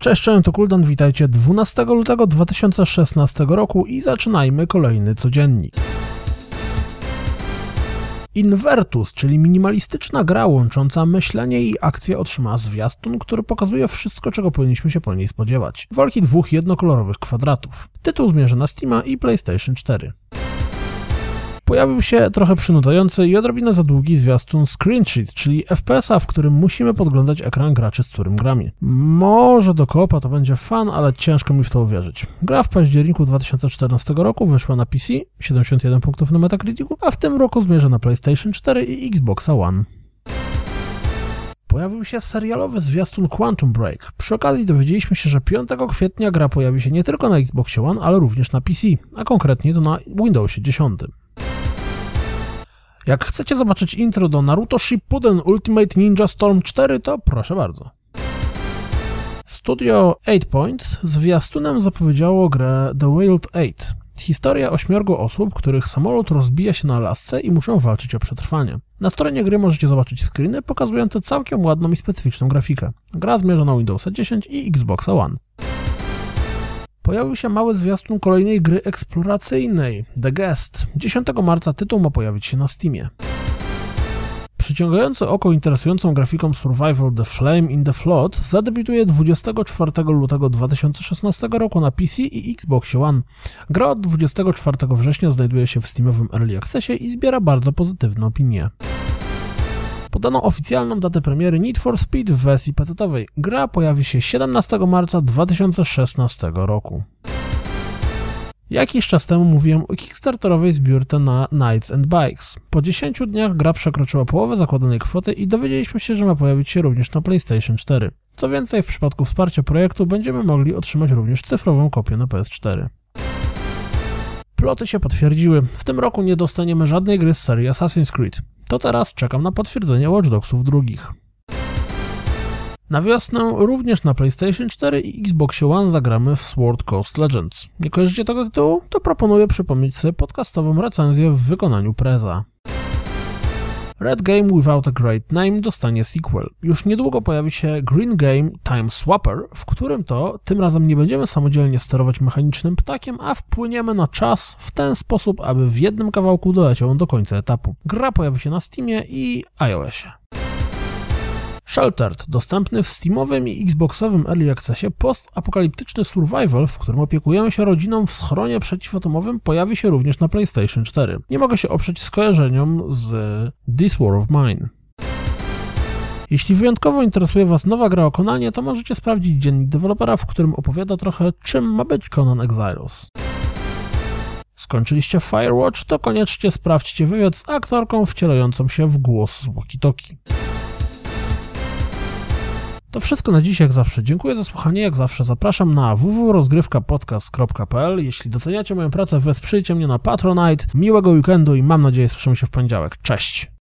Cześć, cześć, to Kuldan, witajcie 12 lutego 2016 roku i zaczynajmy kolejny codziennik. Invertus, czyli minimalistyczna gra łącząca myślenie i akcję otrzymała zwiastun, który pokazuje wszystko, czego powinniśmy się po niej spodziewać. Walki dwóch jednokolorowych kwadratów. Tytuł zmierza na Steama i PlayStation 4. Pojawił się trochę przynudzający i odrobinę za długi zwiastun Screen Sheet, czyli FPS-a, w którym musimy podglądać ekran graczy, z którym gramy. Może do koopa to będzie fan, ale ciężko mi w to uwierzyć. Gra w październiku 2014 roku wyszła na PC, 71 punktów na Metacriticu, a w tym roku zmierza na PlayStation 4 i Xbox One pojawił się serialowy zwiastun Quantum Break. Przy okazji dowiedzieliśmy się, że 5 kwietnia gra pojawi się nie tylko na Xbox One, ale również na PC, a konkretnie to na Windowsie 10. Jak chcecie zobaczyć intro do Naruto Shippuden Ultimate Ninja Storm 4, to proszę bardzo. Studio 8 Point zwiastunem zapowiedziało grę The Wild 8. Historia ośmiorgu osób, których samolot rozbija się na lasce i muszą walczyć o przetrwanie. Na stronie gry możecie zobaczyć screeny pokazujące całkiem ładną i specyficzną grafikę. Gra zmierza na Windowsa 10 i Xbox One pojawił się mały zwiastun kolejnej gry eksploracyjnej, The Guest. 10 marca tytuł ma pojawić się na Steamie. Przyciągający oko interesującą grafiką Survival The Flame in the Flood zadebiutuje 24 lutego 2016 roku na PC i Xbox One. Gra od 24 września znajduje się w Steamowym Early Accessie i zbiera bardzo pozytywne opinie. Podano oficjalną datę premiery Need for Speed w wersji pecetowej. Gra pojawi się 17 marca 2016 roku. Jakiś czas temu mówiłem o kickstarterowej zbiórce na Knights and Bikes. Po 10 dniach gra przekroczyła połowę zakładanej kwoty i dowiedzieliśmy się, że ma pojawić się również na PlayStation 4. Co więcej, w przypadku wsparcia projektu będziemy mogli otrzymać również cyfrową kopię na PS4. Ploty się potwierdziły. W tym roku nie dostaniemy żadnej gry z serii Assassin's Creed. To teraz czekam na potwierdzenie Watch Dogsów drugich. Na wiosnę również na PlayStation 4 i Xbox One zagramy w Sword Coast Legends. Nie kojarzycie tego tytułu? To proponuję przypomnieć sobie podcastową recenzję w wykonaniu Preza. Red Game Without a Great Name dostanie sequel. Już niedługo pojawi się Green Game Time Swapper, w którym to tym razem nie będziemy samodzielnie sterować mechanicznym ptakiem, a wpłyniemy na czas w ten sposób, aby w jednym kawałku doleciał on do końca etapu. Gra pojawi się na Steamie i iOSie. Sheltered, dostępny w Steamowym i Xboxowym Early Accessie post-apokaliptyczny survival, w którym opiekujemy się rodziną w schronie przeciwatomowym, pojawi się również na PlayStation 4. Nie mogę się oprzeć skojarzeniom z This War of Mine. Jeśli wyjątkowo interesuje Was nowa gra o Konanie, to możecie sprawdzić dziennik dewelopera, w którym opowiada trochę, czym ma być Conan Exiles. Skończyliście Firewatch, to koniecznie sprawdźcie wywiad z aktorką wcielającą się w głos z walkie-talkie. To wszystko na dziś jak zawsze. Dziękuję za słuchanie, jak zawsze zapraszam na www.rozgrywkapodcast.pl. Jeśli doceniacie moją pracę, wesprzyjcie mnie na Patronite. Miłego weekendu i mam nadzieję słyszymy się w poniedziałek. Cześć!